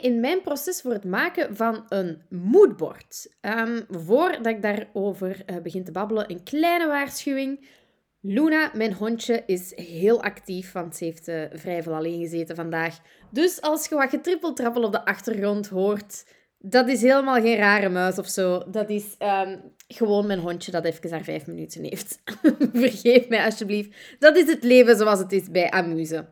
in mijn proces voor het maken van een moodboard. Um, voordat ik daarover uh, begin te babbelen, een kleine waarschuwing. Luna, mijn hondje, is heel actief, want ze heeft uh, vrij veel alleen gezeten vandaag. Dus als je wat getrippeltrappel op de achtergrond hoort, dat is helemaal geen rare muis of zo. Dat is um, gewoon mijn hondje dat even haar vijf minuten heeft. Vergeef mij alsjeblieft. Dat is het leven zoals het is bij Amuse.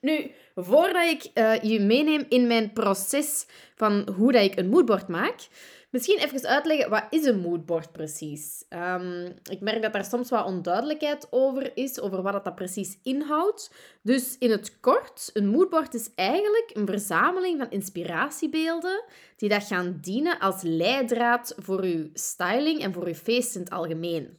Nu, voordat ik uh, je meeneem in mijn proces van hoe dat ik een moodboard maak, misschien even uitleggen, wat is een moodboard precies? Um, ik merk dat daar soms wat onduidelijkheid over is, over wat dat precies inhoudt. Dus in het kort, een moodboard is eigenlijk een verzameling van inspiratiebeelden die dat gaan dienen als leidraad voor uw styling en voor uw feest in het algemeen.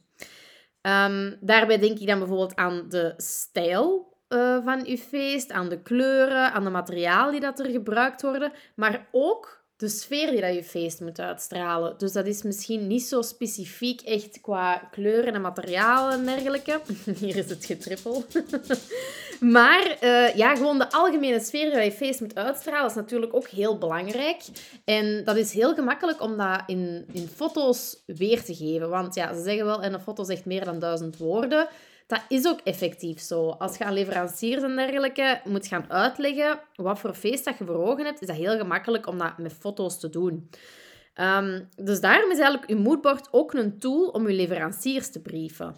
Um, daarbij denk ik dan bijvoorbeeld aan de stijl uh, van uw feest, aan de kleuren, aan de materialen die dat er gebruikt worden, maar ook de sfeer die dat je feest moet uitstralen. Dus dat is misschien niet zo specifiek echt qua kleuren en materialen en dergelijke. Hier is het getrippel. maar uh, ja, gewoon de algemene sfeer die je feest moet uitstralen is natuurlijk ook heel belangrijk. En dat is heel gemakkelijk om dat in, in foto's weer te geven. Want ja, ze zeggen wel, en een foto zegt meer dan duizend woorden. Dat is ook effectief zo. Als je aan leveranciers en dergelijke moet gaan uitleggen wat voor feest dat je voor ogen hebt, is dat heel gemakkelijk om dat met foto's te doen. Um, dus daarom is eigenlijk je moodboard ook een tool om je leveranciers te brieven.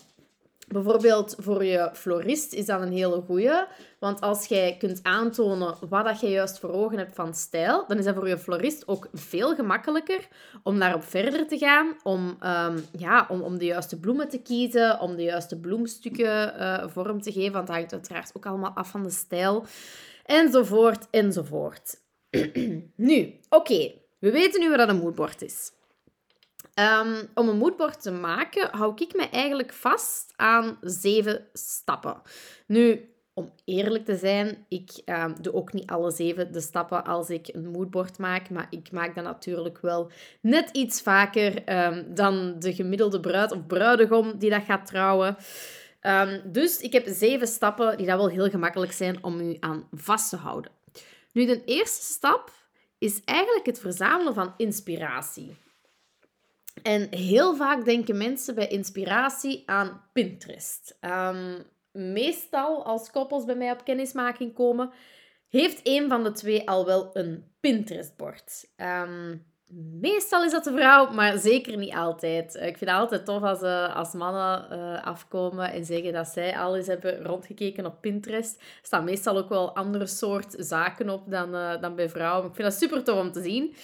Bijvoorbeeld voor je florist is dat een hele goeie. Want als jij kunt aantonen wat dat je juist voor ogen hebt van stijl, dan is dat voor je florist ook veel gemakkelijker om daarop verder te gaan. Om, um, ja, om, om de juiste bloemen te kiezen, om de juiste bloemstukken uh, vorm te geven. Want dat hangt uiteraard ook allemaal af van de stijl. Enzovoort, enzovoort. nu, oké. We weten nu wat een moodboard is. Um, om een moodboard te maken, hou ik me eigenlijk vast aan zeven stappen. Nu, om eerlijk te zijn, ik um, doe ook niet alle zeven de stappen als ik een moodboard maak, maar ik maak dat natuurlijk wel net iets vaker um, dan de gemiddelde bruid of bruidegom die dat gaat trouwen. dus ik heb zeven stappen die dat wel heel gemakkelijk zijn om u aan vast te houden. Nu, de eerste stap is eigenlijk het verzamelen van inspiratie. En heel vaak denken mensen bij inspiratie aan Pinterest. Um, meestal als koppels bij mij op kennismaking komen, heeft een van de twee al wel een Pinterest-bord. Um, meestal is dat de vrouw, maar zeker niet altijd. Ik vind het altijd tof als, uh, als mannen uh, afkomen en zeggen dat zij al eens hebben rondgekeken op Pinterest. Er staan meestal ook wel andere soort zaken op dan, dan bij vrouwen. Ik vind dat super tof om te zien.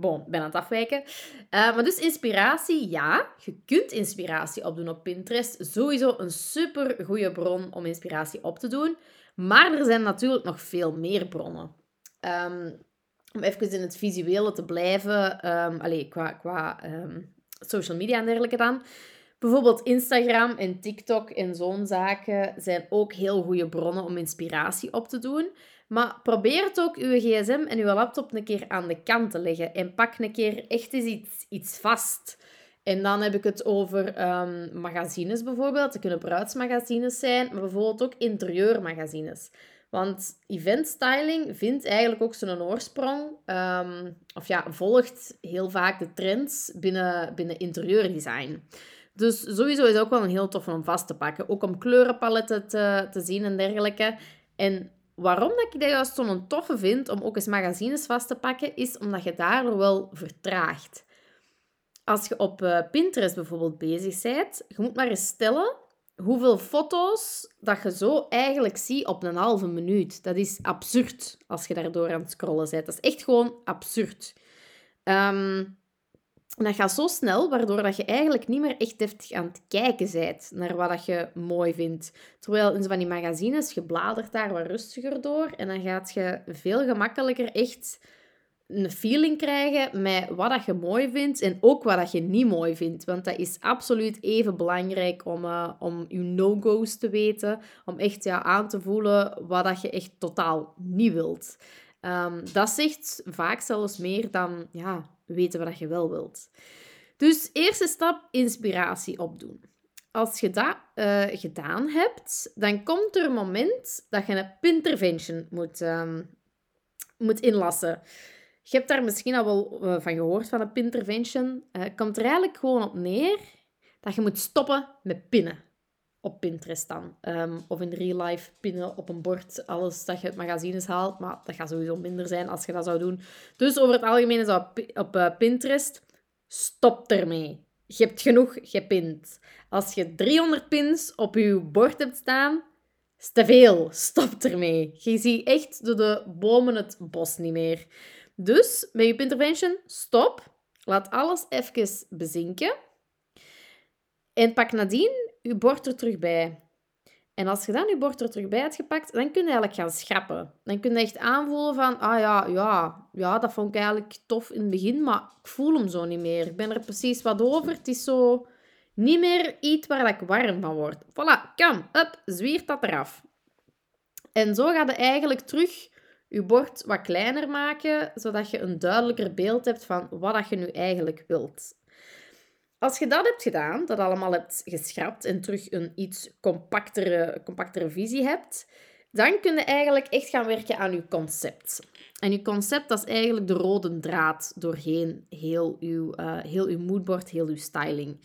Bon, ben aan het afwijken. Uh, maar dus inspiratie, ja. Je kunt inspiratie opdoen op Pinterest. Sowieso een super goede bron om inspiratie op te doen. Maar er zijn natuurlijk nog veel meer bronnen. Um, om even in het visuele te blijven, um, allez, qua, qua um, social media en dergelijke dan. Bijvoorbeeld Instagram en TikTok en zo'n zaken zijn ook heel goede bronnen om inspiratie op te doen. Maar probeer het ook uw gsm en uw laptop een keer aan de kant te leggen. En pak een keer echt eens iets, iets vast. En dan heb ik het over um, magazines bijvoorbeeld. Het kunnen bruidsmagazines zijn, maar bijvoorbeeld ook interieurmagazines. Want event styling vindt eigenlijk ook zijn oorsprong, um, of ja, volgt heel vaak de trends binnen, binnen interieurdesign. Dus sowieso is het ook wel een heel tof om vast te pakken. Ook om kleurenpaletten te, te zien en dergelijke. En waarom dat ik dat juist zo'n toffe vind om ook eens magazines vast te pakken, is omdat je daardoor wel vertraagt. Als je op uh, Pinterest bijvoorbeeld bezig bent, je moet maar eens stellen hoeveel foto's dat je zo eigenlijk ziet op een halve minuut. Dat is absurd als je daardoor aan het scrollen bent. Dat is echt gewoon absurd. Um, en dat gaat zo snel, waardoor dat je eigenlijk niet meer echt heftig aan het kijken bent naar wat dat je mooi vindt. Terwijl in van die magazines, je bladert daar wat rustiger door en dan gaat je veel gemakkelijker echt een feeling krijgen met wat dat je mooi vindt en ook wat dat je niet mooi vindt. Want dat is absoluut even belangrijk om, uh, om je no-go's te weten, om echt ja, aan te voelen wat dat je echt totaal niet wilt. Um, dat zegt vaak zelfs meer dan ja, weten wat je wel wilt. Dus eerste stap, inspiratie opdoen. Als je dat uh, gedaan hebt, dan komt er een moment dat je een pintervention moet, um, moet inlassen. Je hebt daar misschien al wel eh, van gehoord, van een pintervention. Uh, komt er eigenlijk gewoon op neer dat je moet stoppen met pinnen op Pinterest dan. Ehm, of in real life pinnen op een bord, alles dat je uit magazines haalt. Maar dat gaat sowieso minder zijn als je dat zou doen. Dus over het algemeen is op, op uh, Pinterest, stop ermee. Je hebt genoeg gepint. Als je 300 pins op je bord hebt staan, is te veel. Stop ermee. Je ziet echt door de bomen het bos niet meer. Dus met je Pintervention, stop. Laat alles even bezinken. En pak nadien je bord er terug bij. En als je dan je bord er terug bij hebt gepakt, dan kun je eigenlijk gaan schrappen. Dan kun je echt aanvoelen van, ah ja, ja, ja, dat vond ik eigenlijk tof in het begin, maar ik voel hem zo niet meer. Ik ben er precies wat over. Het is zo niet meer iets waar ik warm van word. Voilà, kom, up, zwiert dat eraf. En zo ga je eigenlijk terug je bord wat kleiner maken, zodat je een duidelijker beeld hebt van wat je nu eigenlijk wilt. Als je dat hebt gedaan, dat allemaal hebt geschrapt en terug een iets compactere, compactere visie hebt, dan kun je eigenlijk echt gaan werken aan je concept. En je concept, dat is eigenlijk de rode draad doorheen heel je, uh, heel uw moodboard, heel uw styling.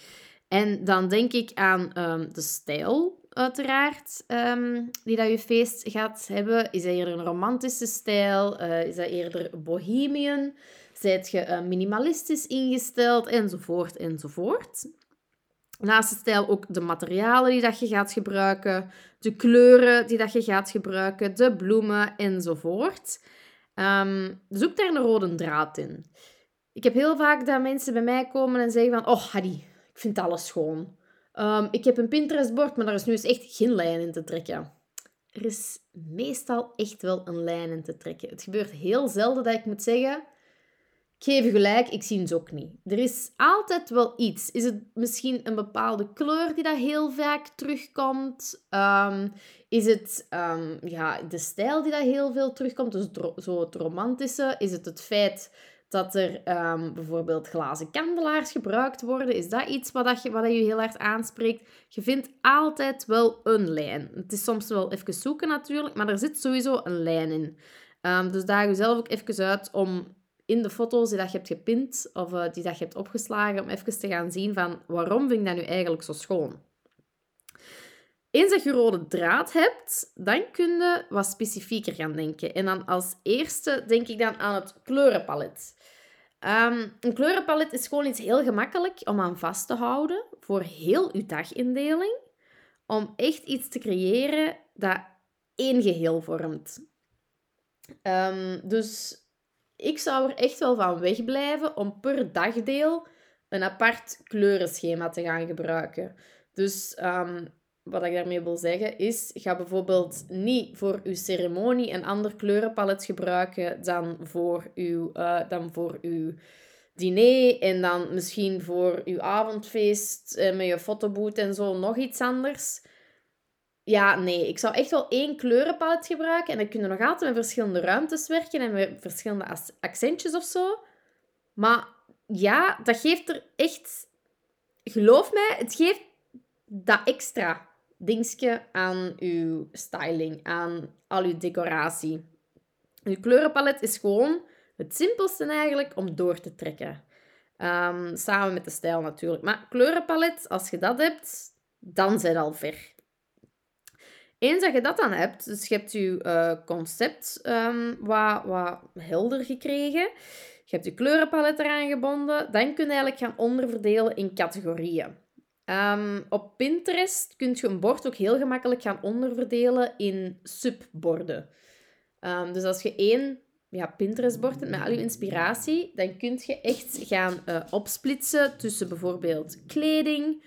En dan denk ik aan um, de stijl, uiteraard, um, die dat je feest gaat hebben. Is dat eerder een romantische stijl? Uh, is dat eerder bohemian? Zijt je uh, minimalistisch ingesteld? Enzovoort, enzovoort. Naast de stijl ook de materialen die dat je gaat gebruiken, de kleuren die dat je gaat gebruiken, de bloemen enzovoort. Um, zoek daar een rode draad in. Ik heb heel vaak dat mensen bij mij komen en zeggen van... Oh, Hadi, ik vind alles schoon. Um, ik heb een Pinterest-bord, maar daar is nu eens echt geen lijn in te trekken. Er is meestal echt wel een lijn in te trekken. Het gebeurt heel zelden dat ik moet zeggen... Ik geef gelijk, ik zie het ook niet. Er is altijd wel iets. Is het misschien een bepaalde kleur die dat heel vaak terugkomt? Um, is het um, ja, de stijl die dat heel veel terugkomt? Dus zo het romantische? Is het het feit dat er um, bijvoorbeeld glazen kandelaars gebruikt worden. Is dat iets wat, dat je, wat dat je heel hard aanspreekt? Je vindt altijd wel een lijn. Het is soms wel even zoeken natuurlijk, maar er zit sowieso een lijn in. Dus daag jezelf ook even uit om in de foto's die dat je hebt gepint of uh, die dat je hebt opgeslagen, om even te gaan zien van waarom vind ik dat nu eigenlijk zo schoon. Eens dat je rode draad hebt, dan kun je wat specifieker gaan denken. En dan als eerste denk ik dan aan het kleurenpalet. Um, een kleurenpalet is gewoon iets heel gemakkelijk om aan vast te houden voor heel je dagindeling. Om echt iets te creëren dat één geheel vormt. Um, dus ik zou er echt wel van wegblijven om per dagdeel een apart kleurenschema te gaan gebruiken. Dus um, wat ik daarmee wil zeggen is, ga bijvoorbeeld niet voor uw ceremonie een ander kleurenpalet gebruiken dan voor uw, uh, dan voor uw diner en dan misschien voor uw avondfeest uh, met je fotoboot en zo nog iets anders. Ja, nee, ik zou echt wel één kleurenpalet gebruiken en dan kunnen we nog altijd met verschillende ruimtes werken en met verschillende accentjes of zo. Maar ja, dat geeft er echt, geloof mij, het geeft dat extra dingetje aan uw styling, aan al uw decoratie. Uw kleurenpalet is gewoon het simpelste eigenlijk om door te trekken. Um, samen met de stijl natuurlijk. Maar kleurenpalet, als je dat hebt, dan zijn al ver. Eens dat je dat dan hebt, dus je hebt je uh, concept um, wat, wat helder gekregen, je hebt je kleurenpalet eraan gebonden, dan kun je eigenlijk gaan onderverdelen in categorieën. Ehm, op Pinterest kun je een bord ook heel gemakkelijk gaan onderverdelen in subborden. Um, dus als je één ja, Pinterest-bord hebt met al je inspiratie, dan kun je echt gaan uh, opsplitsen tussen bijvoorbeeld kleding,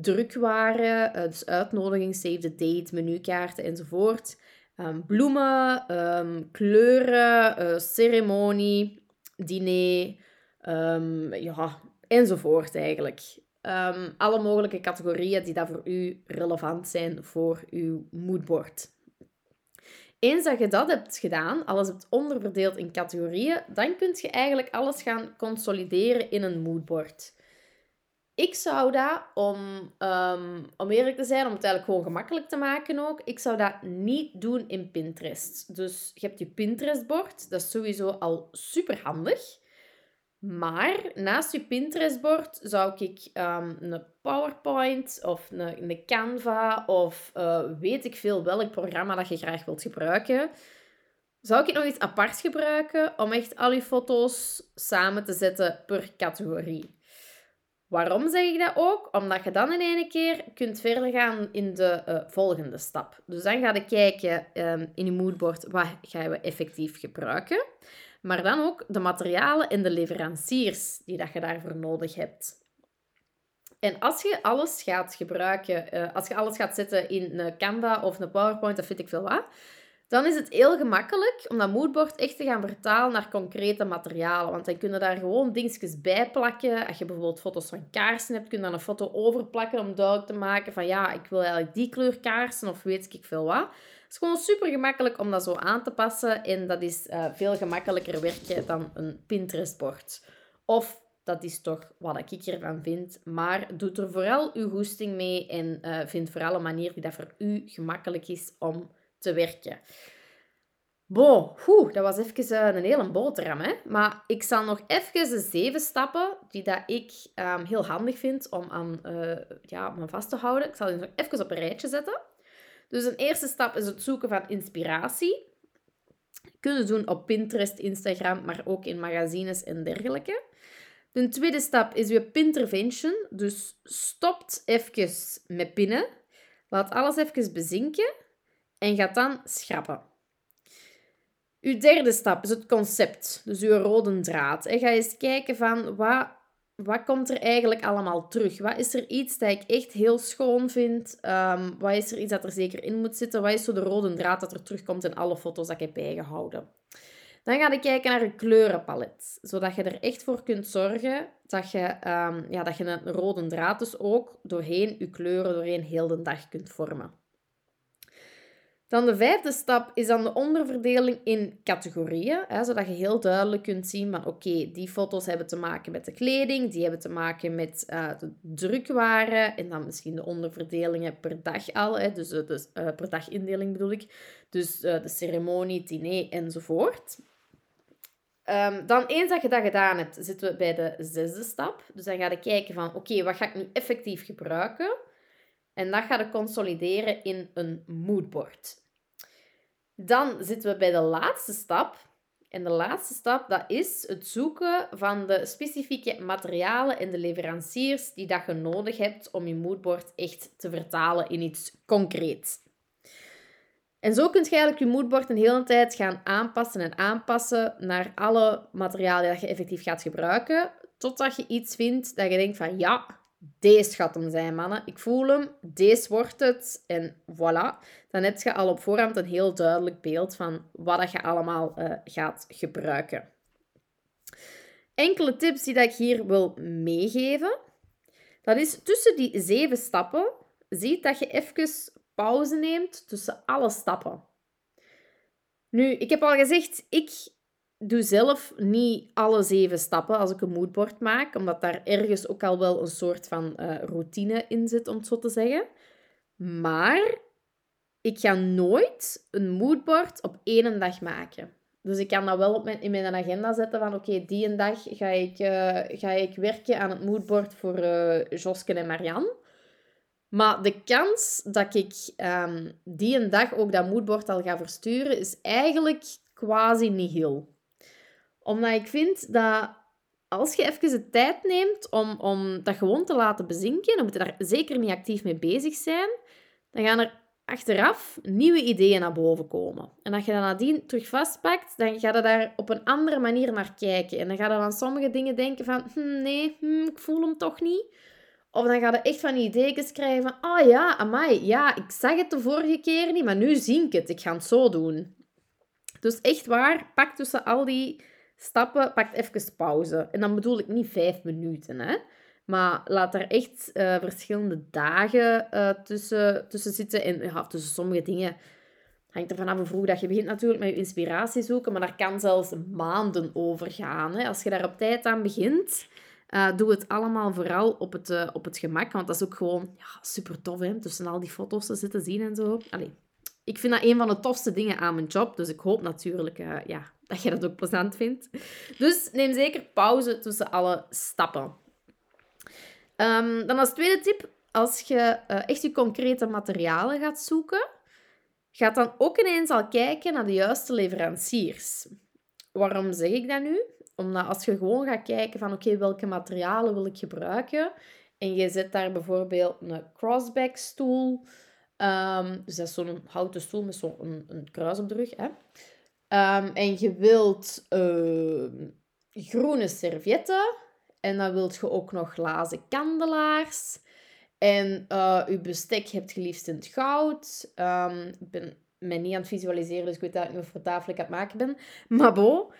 drukwaren, uh, dus uitnodiging, save the date, menukaarten enzovoort. Um, bloemen, kleuren, uh, ceremonie, diner, ja, enzovoort eigenlijk. Alle mogelijke categorieën die dat voor u relevant zijn voor uw moodboard. Eens dat je dat hebt gedaan, alles hebt onderverdeeld in categorieën, dan kun je eigenlijk alles gaan consolideren in een moodboard. Ik zou dat, om, um, om eerlijk te zijn, om het eigenlijk gewoon gemakkelijk te maken ook, ik zou dat niet doen in Pinterest. Dus je hebt je Pinterest-bord, dat is sowieso al super handig. Maar naast je Pinterest-bord zou ik um, een PowerPoint of een, Canva of uh, weet ik veel welk programma dat je graag wilt gebruiken, zou ik nog iets apart gebruiken om echt al je foto's samen te zetten per categorie. Waarom zeg ik dat ook? Omdat je dan in één keer kunt verder gaan in de eh, volgende stap. Dus dan ga je kijken um, in je moodboard wat gaan we effectief gebruiken. Maar dan ook de materialen en de leveranciers die dat je daarvoor nodig hebt. En als je alles gaat gebruiken, uh, als je alles gaat zetten in een Canva of een PowerPoint, of vind ik veel wat, dan is het heel gemakkelijk om dat moodboard echt te gaan vertalen naar concrete materialen. Want dan kun je daar gewoon dingetjes bij plakken. Als je bijvoorbeeld foto's van kaarsen hebt, kun je dan een foto overplakken om duidelijk te maken van ja, ik wil eigenlijk die kleur kaarsen of weet ik veel wat. Het is gewoon super gemakkelijk om dat zo aan te passen en dat is uh, veel gemakkelijker werken dan een Pinterest-bord. Of dat is toch wat ik ervan vind. Maar doe er vooral uw goesting mee en uh, vind vooral een manier die dat voor u gemakkelijk is om te werken. Bo, dat was even uh, een hele boterham. Hè? Maar ik zal nog even de zeven stappen die dat ik um, heel handig vind om aan uh, ja, me vast te houden. Ik zal die nog even op een rijtje zetten. Dus een eerste stap is het zoeken van inspiratie. Kunnen doen op Pinterest, Instagram, maar ook in magazines en dergelijke. De tweede stap is je pintervention. Dus stopt even met pinnen. Laat alles even bezinken en gaat dan schrappen. Uw derde stap is het concept, dus uw rode draad. En ga eens kijken van wat, wat komt er eigenlijk allemaal terug? Wat is er iets dat ik echt heel schoon vind? Um, wat is er iets dat er zeker in moet zitten? Wat is zo de rode draad dat er terugkomt in alle foto's dat ik heb bijgehouden? Dan ga je kijken naar een kleurenpalet, zodat je er echt voor kunt zorgen dat je, um, ja, dat je een rode draad dus ook doorheen je kleuren, doorheen heel de dag kunt vormen. Dan de vijfde stap is dan de onderverdeling in categorieën, hè, zodat je heel duidelijk kunt zien van oké, die foto's hebben te maken met de kleding, die hebben te maken met uh, de drukwaren en dan misschien de onderverdelingen per dag al, hè, dus, dus uh, per dagindeling bedoel ik, dus de ceremonie, diner enzovoort. Um, dan eens dat je dat gedaan hebt, zitten we bij de zesde stap. Dus dan ga je kijken van oké, wat ga ik nu effectief gebruiken? En dat gaat je consolideren in een moodboard. Dan zitten we bij de laatste stap. En de laatste stap, dat is het zoeken van de specifieke materialen en de leveranciers die dat je nodig hebt om je moodboard echt te vertalen in iets concreets. En zo kun je eigenlijk je moodboard een hele tijd gaan aanpassen en aanpassen naar alle materialen die je effectief gaat gebruiken, totdat je iets vindt dat je denkt van ja, deze gaat hem zijn, mannen. Ik voel hem, deze wordt het. En voilà. Dan heb je al op voorhand een heel duidelijk beeld van wat je allemaal uh, gaat gebruiken. Enkele tips die dat ik hier wil meegeven. Dat is tussen die zeven stappen, zie dat je even pauze neemt tussen alle stappen. Nu, ik heb al gezegd, ik doe zelf niet alle zeven stappen als ik een moodboard maak, omdat daar ergens ook al wel een soort van uh, routine in zit, om het zo te zeggen. Maar ik ga nooit een moodboard op één dag maken. Dus ik kan dat wel op mijn, in mijn agenda zetten van oké, die een dag ga ik, uh, ga ik werken aan het moodboard voor uh, Josken en Marianne. Maar de kans dat ik um, die een dag ook dat moodboard al ga versturen, is eigenlijk quasi niet heel omdat ik vind dat als je even de tijd neemt om, om dat gewoon te laten bezinken, dan moet je daar zeker niet actief mee bezig zijn, dan gaan er achteraf nieuwe ideeën naar boven komen. En als je dat nadien terug vastpakt, dan ga je daar op een andere manier naar kijken. En dan ga je van sommige dingen denken van, hm, nee, hm, ik voel hem toch niet. Of dan ga je echt van ideeën krijgen oh ja, amai, ja, ik zag het de vorige keer niet, maar nu zie ik het. Ik ga het zo doen. Dus echt waar, pak tussen al die stappen, pakt even pauze. En dan bedoel ik niet vijf minuten, hè. Maar laat er echt uh, verschillende dagen uh, tussen, tussen zitten. En ja, tussen sommige dingen hangt er vanaf hoe vroeg dat je begint natuurlijk met je inspiratie zoeken. Maar daar kan zelfs maanden over gaan. Hè. Als je daar op tijd aan begint, Uh, doe het allemaal vooral op het, op het gemak, want dat is ook gewoon ja, super tof, hè? Tussen al die foto's te zitten zien en zo. Ik vind dat een van de tofste dingen aan mijn job, dus ik hoop natuurlijk ja, dat je dat ook plezant vindt. Dus neem zeker pauze tussen alle stappen. Um, dan als tweede tip, als je echt je concrete materialen gaat zoeken, ga dan ook ineens al kijken naar de juiste leveranciers. Waarom zeg ik dat nu? Omdat als je gewoon gaat kijken van oké, welke materialen wil ik gebruiken en je zet daar bijvoorbeeld een crossback stoel, um, dus dat is zo'n houten stoel met zo'n een, kruis op de rug, hè? Um, en je wilt uh, groene servietten en dan wilt je ook nog glazen kandelaars en uh, je bestek hebt je liefst in het goud. Um, ik ben me niet aan het visualiseren, dus ik weet dat ik nu voor tafel aan het maken ben. Maar bo,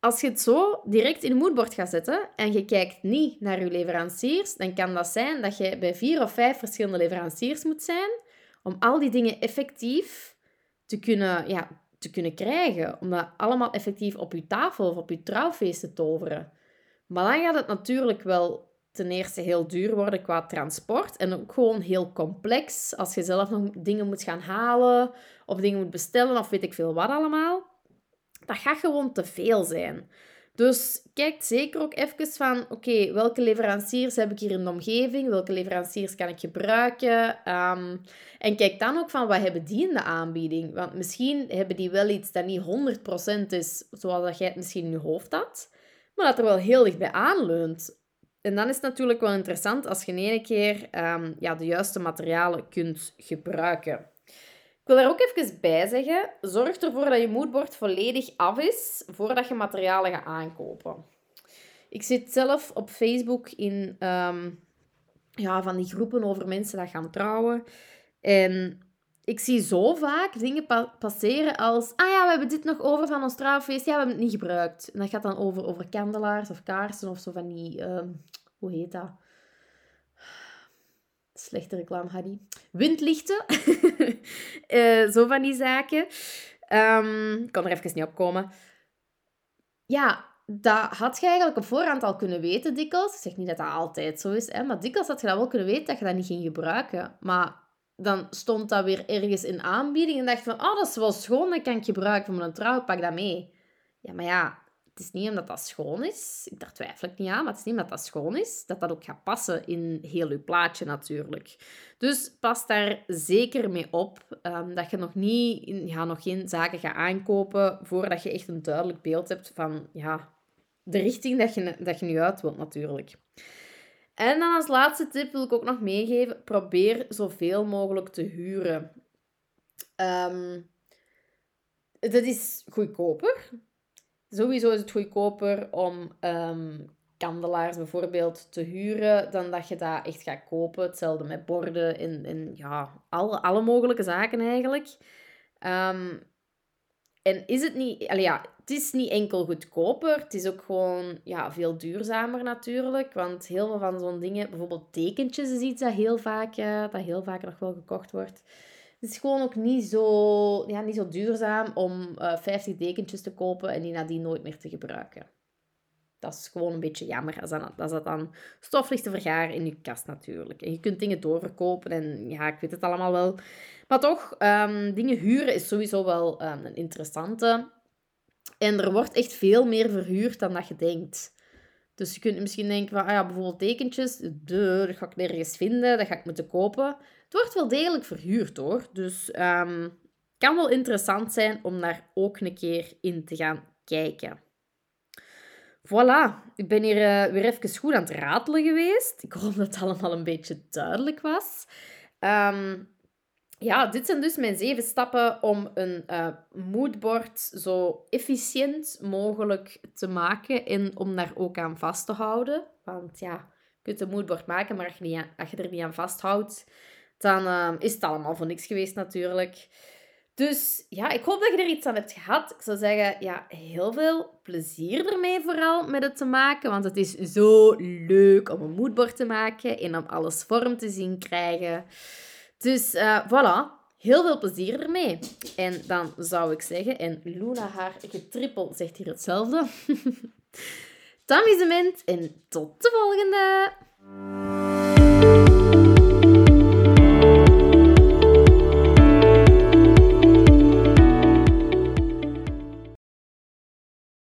als je het zo direct in een moodboard gaat zetten en je kijkt niet naar je leveranciers, dan kan dat zijn dat je bij vier of vijf verschillende leveranciers moet zijn om al die dingen effectief te kunnen, ja, te kunnen krijgen. Om dat allemaal effectief op je tafel of op je trouwfeest te toveren. Maar dan gaat het natuurlijk wel ten eerste heel duur worden qua transport en ook gewoon heel complex als je zelf nog dingen moet gaan halen of dingen moet bestellen of weet ik veel wat allemaal. Dat gaat gewoon te veel zijn. Dus kijk zeker ook even van, oké, welke leveranciers heb ik hier in de omgeving? Welke leveranciers kan ik gebruiken? Um, en kijk dan ook van, wat hebben die in de aanbieding? Want misschien hebben die wel iets dat niet 100% is zoals dat jij het misschien in je hoofd had, maar dat er wel heel dicht bij aanleunt. En dan is het natuurlijk wel interessant als je in één keer um, ja, de juiste materialen kunt gebruiken. Ik wil daar ook even bij zeggen, zorg ervoor dat je moodboard volledig af is voordat je materialen gaat aankopen. Ik zit zelf op Facebook in um, ja, van die groepen over mensen die gaan trouwen. En ik zie zo vaak dingen passeren als... Ah ja, we hebben dit nog over van ons trouwfeest. Ja, we hebben het niet gebruikt. En dat gaat dan over, over kandelaars of kaarsen of zo van die... Uh, hoe heet dat? Slechte reclame, Hadi. Windlichten. uh, zo van die zaken. Um, ik kan er even niet op komen. Ja, dat had je eigenlijk op voorhand al kunnen weten, dikwijls. Ik zeg niet dat dat altijd zo is, hè, maar dikwijls had je dat wel kunnen weten dat je dat niet ging gebruiken. Maar dan stond dat weer ergens in aanbieding en dacht van, oh, dat is wel schoon, dat kan ik gebruiken voor mijn trouw, pak dat mee. Ja, maar ja, het is niet omdat dat schoon is, daar twijfel ik niet aan, maar het is niet omdat dat schoon is, dat dat ook gaat passen in heel je plaatje natuurlijk. Dus pas daar zeker mee op um, dat je nog, niet, ja, nog geen zaken gaat aankopen voordat je echt een duidelijk beeld hebt van ja, de richting dat je, dat je nu uit wilt natuurlijk. En dan als laatste tip wil ik ook nog meegeven, probeer zoveel mogelijk te huren. Um, dat is goedkoper. Sowieso is het goedkoper om um, kandelaars bijvoorbeeld te huren dan dat je dat echt gaat kopen. Hetzelfde met borden en, ja, alle, alle mogelijke zaken eigenlijk. Um, en is het niet... Allee, ja, het is niet enkel goedkoper, het is ook gewoon ja, veel duurzamer natuurlijk. Want heel veel van zo'n dingen, bijvoorbeeld tekentjes is iets dat heel vaak, uh, dat heel vaak nog wel gekocht wordt. Het is gewoon ook niet zo, ja, niet zo duurzaam om uh, eh, 50 dekentjes te kopen en die nadien nooit meer te gebruiken. Dat is gewoon een beetje jammer als dat, als dat dan stof ligt te vergaren in je kast natuurlijk. En je kunt dingen doorverkopen en ja, ik weet het allemaal wel. Maar toch, um, dingen huren is sowieso wel um, een interessante. En er wordt echt veel meer verhuurd dan dat je denkt. Dus je kunt misschien denken van, ah ja, bijvoorbeeld tekentjes, dat ga ik nergens vinden, dat ga ik moeten kopen. Het wordt wel degelijk verhuurd hoor. Dus het um, kan wel interessant zijn om daar ook een keer in te gaan kijken. Voilà, ik ben hier uh, weer even goed aan het ratelen geweest. Ik hoop dat het allemaal een beetje duidelijk was. Um, ja, dit zijn dus mijn zeven stappen om een uh, moodboard zo efficiënt mogelijk te maken en om daar ook aan vast te houden. Want ja, je kunt een moodboard maken, maar als je, als je er niet aan vasthoudt, dan uh, is het allemaal voor niks geweest natuurlijk. Dus ja, ik hoop dat je er iets aan hebt gehad. Ik zou zeggen, ja, heel veel plezier ermee vooral met het te maken. Want het is zo leuk om een moodboard te maken en om alles vorm te zien krijgen. Dus uh, voilà, heel veel plezier ermee. En dan zou ik zeggen, en Luna haar getrippel zegt hier hetzelfde. tot amusement en tot de volgende!